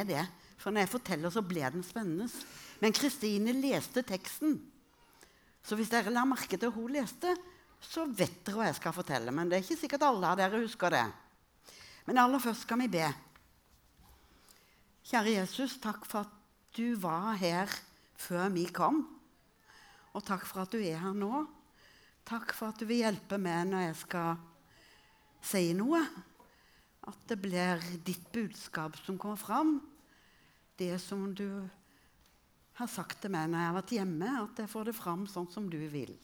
er det. For når jeg forteller, så ble den spennende. Men Kristine leste teksten. Så hvis dere la merke til hun leste, så vet dere hva jeg skal fortelle. Men det er ikke sikkert alle av dere husker det. Men aller først skal vi be. Kjære Jesus, takk for at du var her før vi kom. Og takk for at du er her nå. Takk for at du vil hjelpe meg når jeg skal si noe. At det blir ditt budskap som kommer fram. Det som du har sagt til meg når jeg har vært hjemme, at jeg får det fram sånn som du vil.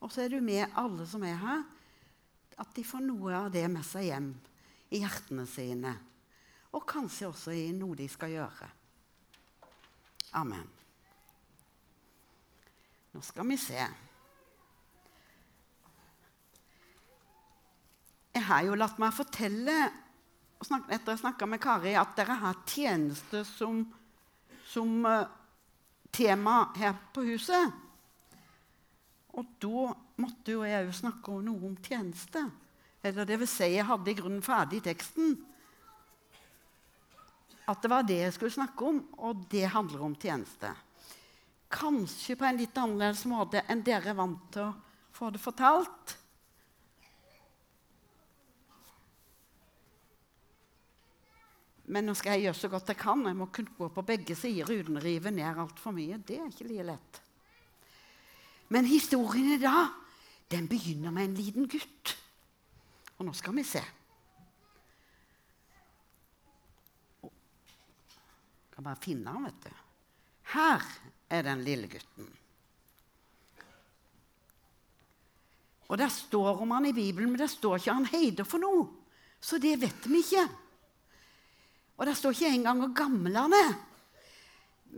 Og så er du med alle som er her, at de får noe av det med seg hjem i hjertene sine. Og kanskje også i noe de skal gjøre. Amen. Nå skal vi se. Jeg har jo latt meg fortelle etter å ha snakka med Kari, at dere har tjeneste som, som uh, tema her på huset. Og da måtte jo jeg òg snakke noe om tjeneste. Eller det vil si, jeg hadde i grunnen ferdig teksten. At det var det jeg skulle snakke om, og det handler om tjeneste. Kanskje på en litt annerledes måte enn dere er vant til å få det fortalt. Men nå skal jeg gjøre så godt jeg kan. Jeg må kunne gå på begge sider uten å rive ned altfor mye. Det er ikke like lett. Men historien i dag den begynner med en liten gutt. Og nå skal vi se. Jeg kan bare finne han, vet du. Her er den lille gutten. Og Der står om han i Bibelen, men der står ikke han heider for noe. Så det vet vi ikke. Og det står ikke engang hvor gammel han er.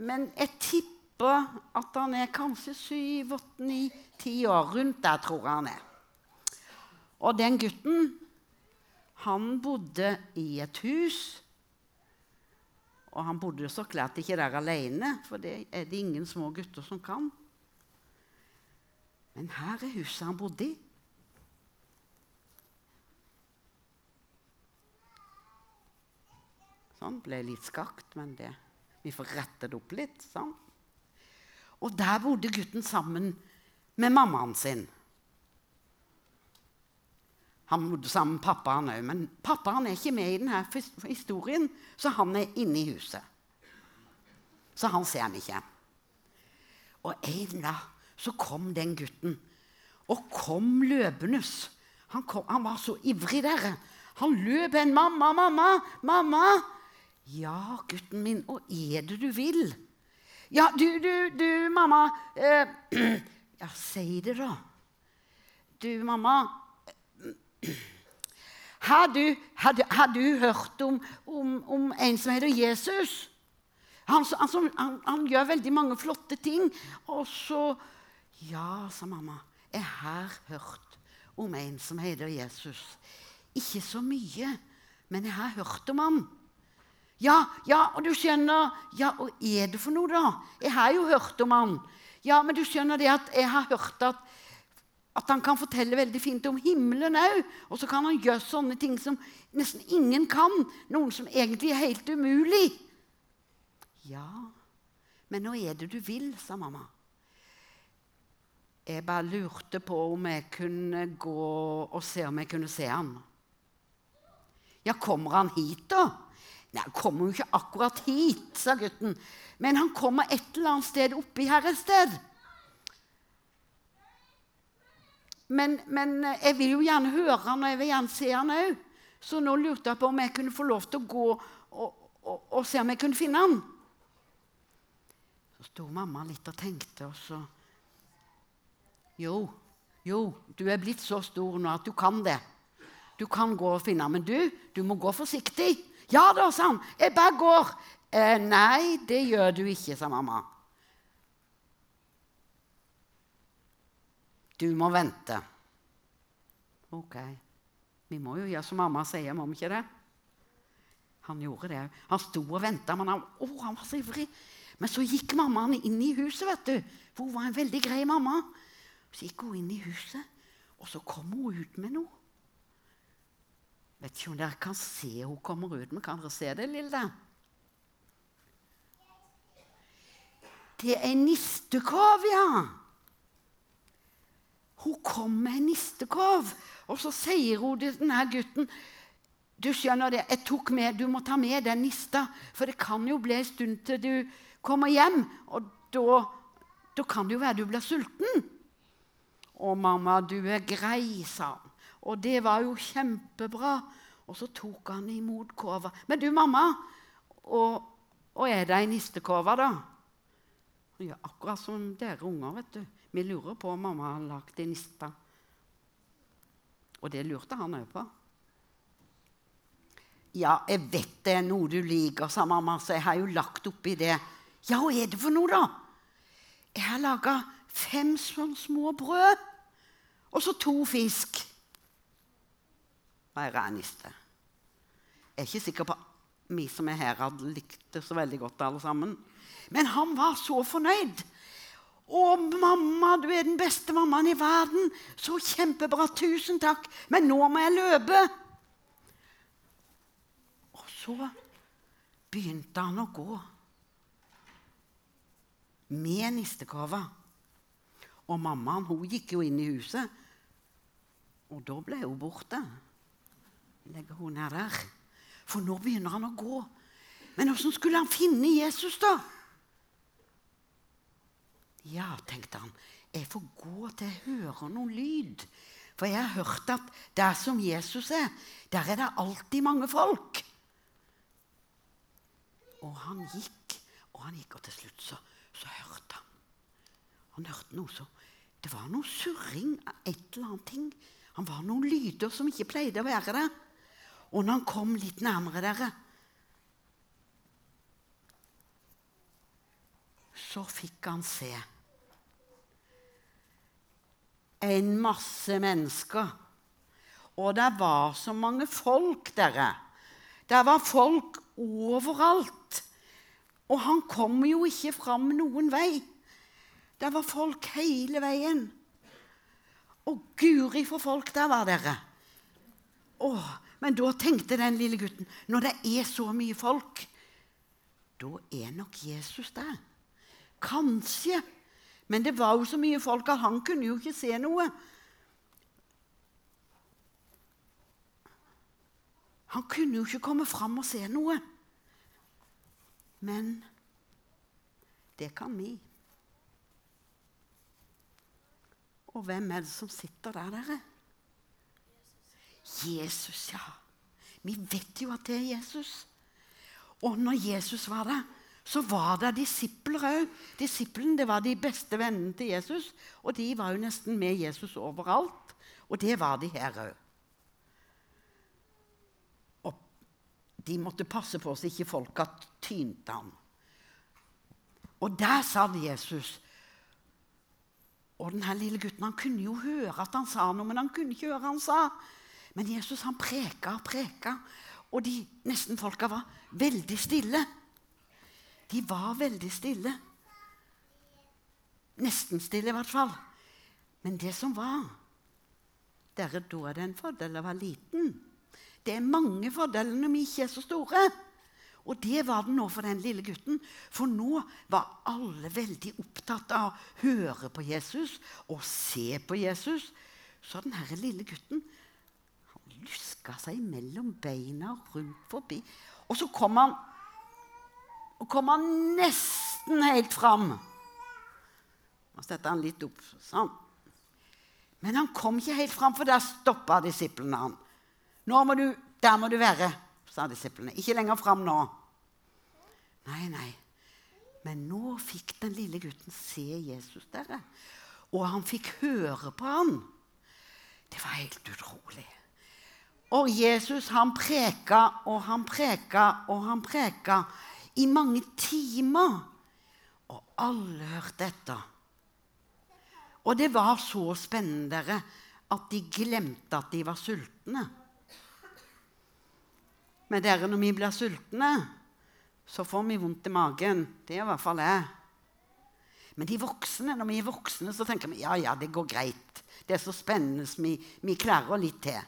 Men jeg tipper at han er kanskje syv, åtte, ni, ti år. Rundt der tror jeg han er. Og den gutten, han bodde i et hus. Og han bodde så klart ikke der alene, for det er det ingen små gutter som kan. Men her er huset han bodde i. Sånn. Ble litt skakt, men det, vi får rettet opp litt. Sånn. Og der bodde gutten sammen med mammaen sin. Han bodde sammen med pappaen òg, men pappaen er ikke med i denne historien, så han er inne i huset. Så han ser han ikke. Og en dag så kom den gutten, og kom løpende. Han, han var så ivrig, der. Han løp en 'Mamma, mamma, mamma!' Ja, gutten min, og er det du vil? Ja, du, du, du, mamma eh, Ja, si det, da. Du, mamma har du, har har du hørt om, om, om, en som heter Jesus? Han, han, han, han, gjør veldig mange flotte ting. Og så Ja, sa mamma. Jeg har hørt om en som heter Jesus. Ikke så mye, men jeg har hørt om ham. Ja, ja, og du skjønner Ja, og er det for noe, da? Jeg har jo hørt om han. Ja, men du skjønner det at jeg har hørt at, at han kan fortelle veldig fint om himmelen òg. Og så kan han gjøre sånne ting som nesten ingen kan. Noen som egentlig er helt umulig. Ja, men nå er det du vil, sa mamma. Jeg bare lurte på om jeg kunne gå og se om jeg kunne se han. Ja, kommer han hit, da? Nei, Han kommer jo ikke akkurat hit, sa gutten. Men han kommer et eller annet sted oppi her et sted. Men, men, jeg vil jo gjerne høre han, og jeg vil gjerne se han òg. Så nå lurte jeg på om jeg kunne få lov til å gå og, og, og se om jeg kunne finne han. Så sto mamma litt og tenkte, og så Jo, jo, du er blitt så stor nå at du kan det. Du kan gå og finne han, men du, du må gå forsiktig. Ja da, sa han. Jeg bare går. Eh, nei, det gjør du ikke, sa mamma. Du må vente. Ok. Vi må jo gjøre som mamma sier, må vi ikke det? Han gjorde det. Han sto og venta, men han, å, han var så ivrig. Men så gikk mammaen inn i huset, vet du. For hun var en veldig grei mamma. Så gikk hun inn i huset, og så kom hun ut med noe. Vet ikke om dere kan se hun kommer ut, men kan dere se det, Lilde? Det er ei nistekov, ja. Hun kom med ei nistekov, og så sier hun til denne gutten du skjønner det, jeg tok med, du må ta med den nista, for det kan jo bli en stund til du kommer hjem. Og da, da kan det jo være du blir sulten. Å, mamma, du er grei, sa han. Og det var jo kjempebra. Og så tok han imot kova. Men du, mamma, og, og er det ei nistekove, da? Ja, akkurat som dere unger, vet du. Vi lurer på om mamma har lagd ei niste. Og det lurte han òg på. Ja, jeg vet det er noe du liker, sa mamma, så jeg har jo lagt oppi det. Ja, hva er det for noe, da? Jeg har laga fem sånne små brød. Og så to fisk. Mer niste. Jeg er ikke sikker på vi som er her, hadde likt det så veldig godt, alle sammen. Men han var så fornøyd. 'Å, mamma, du er den beste mammaen i verden.' 'Så kjempebra. Tusen takk. Men nå må jeg løpe.' Og så begynte han å gå med nistekova. Og mammaen hun gikk jo inn i huset, og da ble hun borte. Legger henne ned der. For nå begynner han å gå. Men åssen skulle han finne Jesus, da? Ja, tenkte han, jeg får gå til jeg hører noen lyd. For jeg har hørt at der som Jesus er, der er det alltid mange folk. Og han gikk og han gikk, og til slutt så, så hørte han. Han hørte noe så Det var noe surring av et eller annet ting. Han var noen lyder som ikke pleide å være der. Og når han kom litt nærmere dere, så fikk han se en masse mennesker. Og det var så mange folk, dere. Det var folk overalt. Og han kom jo ikke fram noen vei. Det var folk hele veien. Og guri for folk der var dere. Åh, men da tenkte den lille gutten når det er så mye folk, da er nok Jesus der. Kanskje. Men det var jo så mye folk at han kunne jo ikke se noe. Han kunne jo ikke komme fram og se noe. Men det kan vi. Og hvem er det som sitter der, dere? Jesus, ja. Vi vet jo at det er Jesus. Og når Jesus var der, så var det disipler òg. Disiplene var de beste vennene til Jesus. Og de var jo nesten med Jesus overalt. Og det var de her òg. de måtte passe på så ikke folka tynte ham. Og der sa Jesus Og denne lille gutten han kunne jo høre at han sa noe, men han kunne ikke høre han sa. Men Jesus han preka og preka, og de nesten folka var veldig stille. De var veldig stille. Nesten stille, i hvert fall. Men det som var Dere, Da er det en fordel å være liten. Det er mange fordeler når vi ikke er så store. Og det var det nå for den lille gutten. For nå var alle veldig opptatt av å høre på Jesus og se på Jesus. Så den her lille gutten luska seg mellom beina rundt forbi. Og så kom han, og kom han nesten helt fram. Nå setter han litt opp sånn. Men han kom ikke helt fram, for der stoppa disiplene han. Nå må du, der må du være, sa disiplene. Ikke lenger fram nå. Nei, nei. Men nå fikk den lille gutten se Jesus der. Og han fikk høre på han. Det var helt utrolig. Og Jesus han preka og han preka og han preka i mange timer. Og alle hørte etter. Og det var så spennende at de glemte at de var sultne. Men dere, når vi blir sultne, så får vi vondt i magen. Det er i hvert fall jeg. Men de voksne, når vi er voksne, så tenker vi ja, ja, det går greit. Det er så spennende, vi, vi klarer litt til.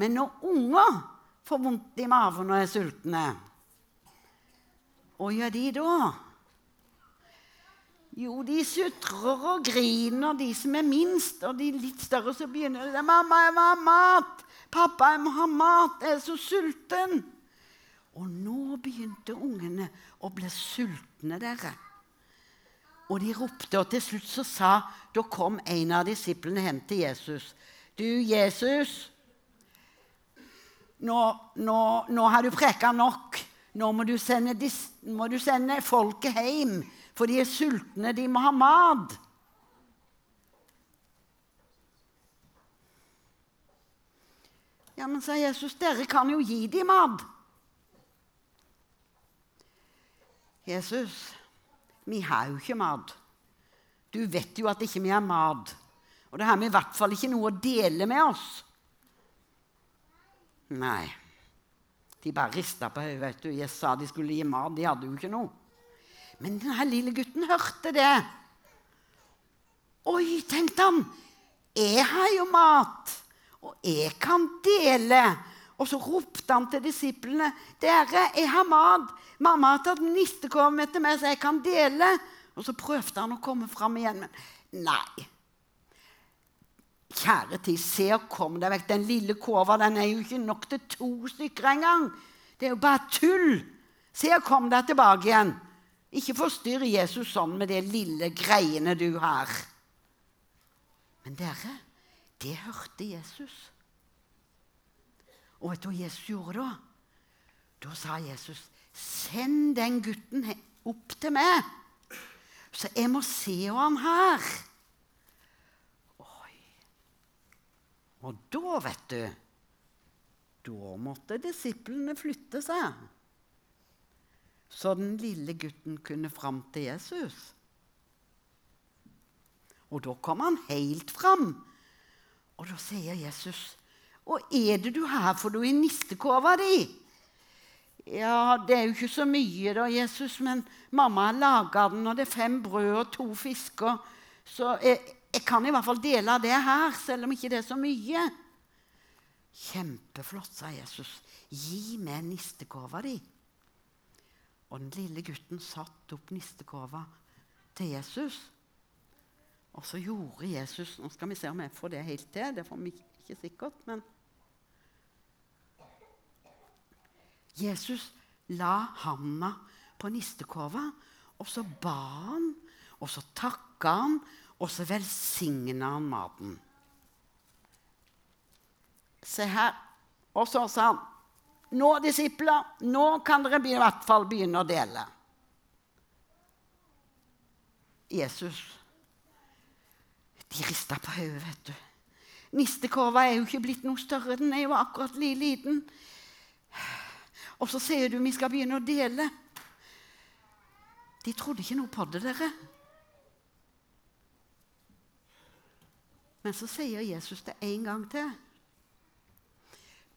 Men når unger får vondt i maven og er sultne, hva gjør de da? Jo, de sutrer og griner, de som er minst. Og de litt større så begynner de 'Mamma, jeg må ha mat!' 'Pappa, jeg må ha mat! Jeg er så sulten!' Og nå begynte ungene å bli sultne, dere. Og de ropte, og til slutt så sa Da kom en av disiplene hjem til Jesus. 'Du, Jesus, nå, nå, nå har du preka nok. Nå må du, sende, må du sende folket hjem.' For de er sultne, de må ha mat. Ja, men sa Jesus, dere kan jo gi dem mat. Jesus, vi har jo ikke mat. Du vet jo at ikke vi har mat. Og det har vi i hvert fall ikke noe å dele med oss. Nei. De bare rista på hodet. Jeg sa de skulle gi mat. De hadde jo ikke noe. Men denne lille gutten hørte det. Oi, tenkte han. Jeg har jo mat, og jeg kan dele. Og så ropte han til disiplene. 'Dere, jeg har mat. Mamma har tatt nistekorn med til meg, så jeg kan dele.' Og så prøvde han å komme fram igjen, men nei. Kjære tid, se og kom deg vekk. Den lille kova den er jo ikke nok til to stykker engang. Det er jo bare tull. Se og kom deg tilbake igjen. Ikke forstyrr Jesus sånn med de lille greiene du har. Men dere, det hørte Jesus. Og vet du hva Jesus gjorde da? Da sa Jesus, 'Send den gutten opp til meg, så jeg må se han her.' Og da, vet du Da måtte disiplene flytte seg så den lille gutten kunne fram til Jesus. Og da kom han helt fram. Og da sier Jesus, «Å, er det du her for noe i nistekova di?' 'Ja, det er jo ikke så mye, da, Jesus, men mamma har laga den, og det er fem brød og to fisker.' 'Så jeg kan i hvert fall dele det her, selv om ikke det er så mye.' 'Kjempeflott', sa Jesus. 'Gi meg nistekova di.' Og den lille gutten satte opp nistekova til Jesus. Og så gjorde Jesus Nå skal vi se om jeg får det helt til. Det får vi ikke sikkert, men Jesus la handa på nistekova, og så ba han, og så takka han, og så velsigna han maten. Se her. Og så sa han nå, disipler, nå kan dere i hvert fall begynne å dele. Jesus De rista på hodet, vet du. Nistekorva er jo ikke blitt noe større. Den er jo akkurat li liten. Og så sier du vi skal begynne å dele. De trodde ikke noe på det, dere. Men så sier Jesus det en gang til.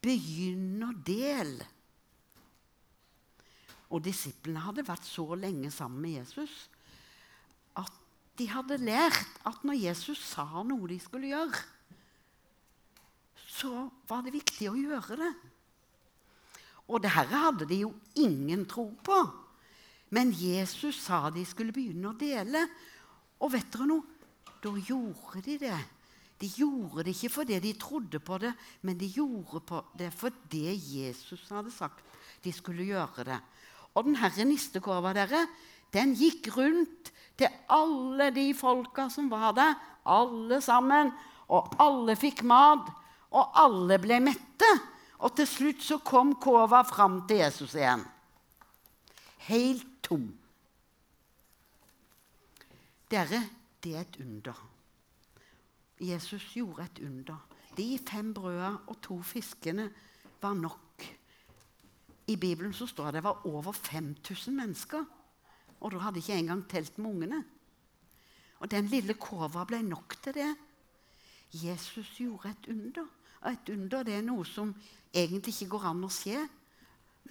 Begynn å dele. Og disiplene hadde vært så lenge sammen med Jesus at de hadde lært at når Jesus sa noe de skulle gjøre, så var det viktig å gjøre det. Og det dette hadde de jo ingen tro på. Men Jesus sa de skulle begynne å dele. Og vet dere noe? Da gjorde de det. De gjorde det ikke fordi de trodde på det, men de gjorde det fordi Jesus hadde sagt de skulle gjøre det. Og denne nistekorva dere, den gikk rundt til alle de folka som var der. Alle sammen. Og alle fikk mat, og alle ble mette. Og til slutt så kom kova fram til Jesus igjen. Helt tom. Dere, det er et under. Jesus gjorde et under. De fem brødene og to fiskene var nok. I Bibelen så står det det var over 5000 mennesker. Og da hadde ikke engang telt med ungene. Og den lille kova ble nok til det. Jesus gjorde et under. Og et under det er noe som egentlig ikke går an å se.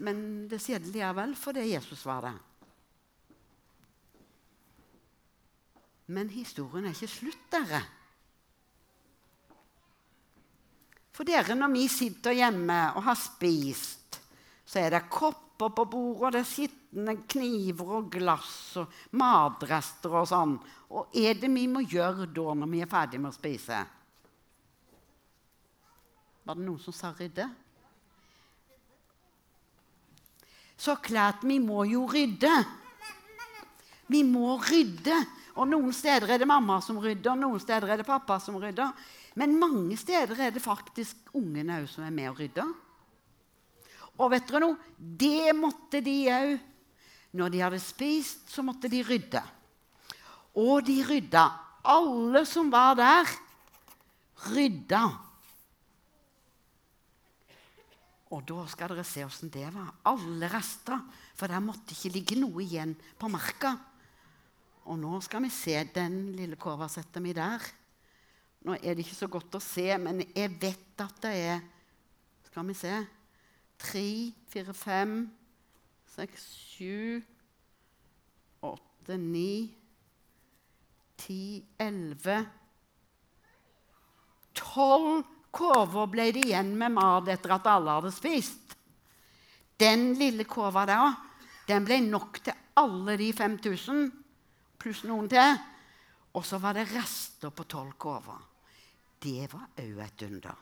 Men det skjedde likevel fordi Jesus var der. Men historien er ikke slutt, dere. For dere, når vi sitter hjemme og har spist, så er det kopper på bordet, og det er skitne kniver og glass og matrester og sånn. Og er det vi må gjøre da når vi er ferdig med å spise? Var det noen som sa rydde? Så klart vi må jo rydde. Vi må rydde. Og Noen steder er det mamma som rydder, noen steder er det pappa som rydder. Men mange steder er det faktisk ungene òg som er med og rydder. Og vet dere noe? Det måtte de òg. Når de hadde spist, så måtte de rydde. Og de rydda. Alle som var der, rydda. Og da skal dere se åssen det var. Alle rester. For der måtte ikke ligge noe igjen på marka. Og nå skal vi se den lille kåva setter vi der. Nå er det ikke så godt å se, men jeg vet at det er Skal vi se Tre, fire, fem, seks, sju, åtte, ni, ti, elleve Tolv kurver ble det igjen med mat etter at alle hadde spist. Den lille kurva der den ble nok til alle de 5000 pluss noen til. Og så var det rester på tolv kurver. Det var òg et under.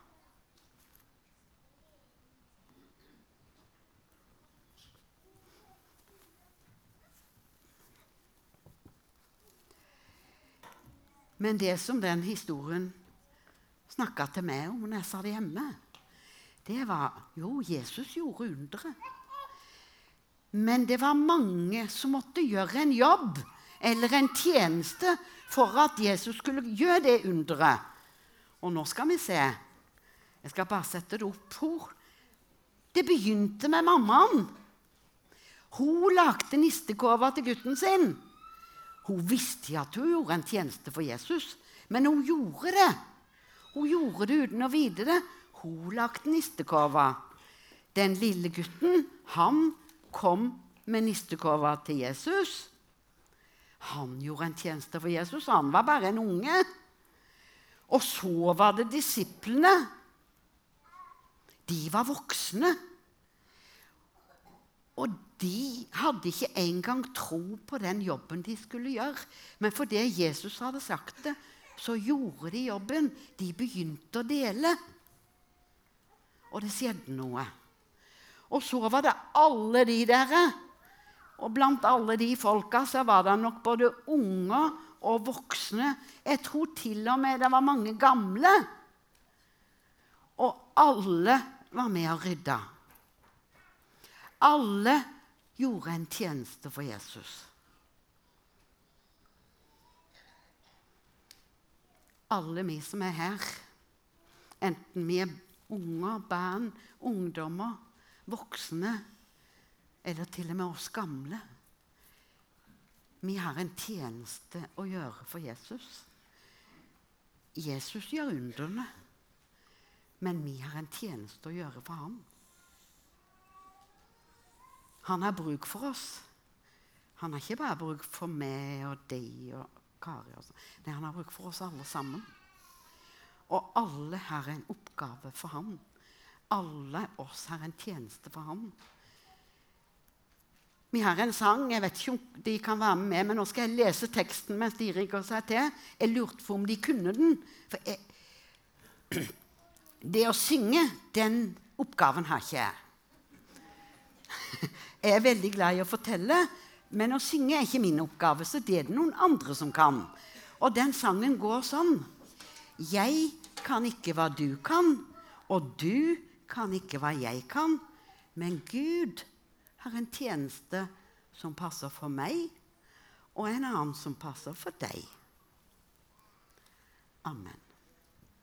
Men det som den historien snakka til meg om når jeg sa det hjemme, det var Jo, Jesus gjorde undre. Men det var mange som måtte gjøre en jobb eller en tjeneste for at Jesus skulle gjøre det underet. Og nå skal vi se. Jeg skal bare sette det opp. Hvor. Det begynte med mammaen. Hun lagde nistekåva til gutten sin. Hun visste at hun gjorde en tjeneste for Jesus, men hun gjorde det. Hun gjorde det uten å vite det. Hun lagde nistekåva. Den lille gutten, han kom med nistekåva til Jesus. Han gjorde en tjeneste for Jesus. Han var bare en unge. Og så var det disiplene. De var voksne. Og de hadde ikke engang tro på den jobben de skulle gjøre. Men fordi Jesus hadde sagt det, så gjorde de jobben. De begynte å dele. Og det skjedde noe. Og så var det alle de der og blant alle de folka så var det nok både unger og voksne. Jeg tror til og med det var mange gamle. Og alle var med og rydda. Alle gjorde en tjeneste for Jesus. Alle vi som er her, enten vi er unger, barn, ungdommer, voksne eller til og med oss gamle. Vi har en tjeneste å gjøre for Jesus. Jesus gjør underne, men vi har en tjeneste å gjøre for ham. Han har bruk for oss. Han har ikke bare bruk for meg og deg og Kari. Og sånn. Nei, han har bruk for oss alle sammen. Og alle har en oppgave for ham. Alle oss har en tjeneste for ham. Vi har en sang. Jeg vet ikke om de kan være med, men nå skal jeg lese teksten mens de rigger seg til. Jeg lurte på om de kunne den. For jeg, det å synge, den oppgaven har ikke jeg. Jeg er veldig glad i å fortelle, men å synge er ikke min oppgave, så det er det noen andre som kan. Og den sangen går sånn. Jeg kan ikke hva du kan, og du kan ikke hva jeg kan, men Gud har en tjeneste som passer for meg, og en annen som passer for deg. Amen.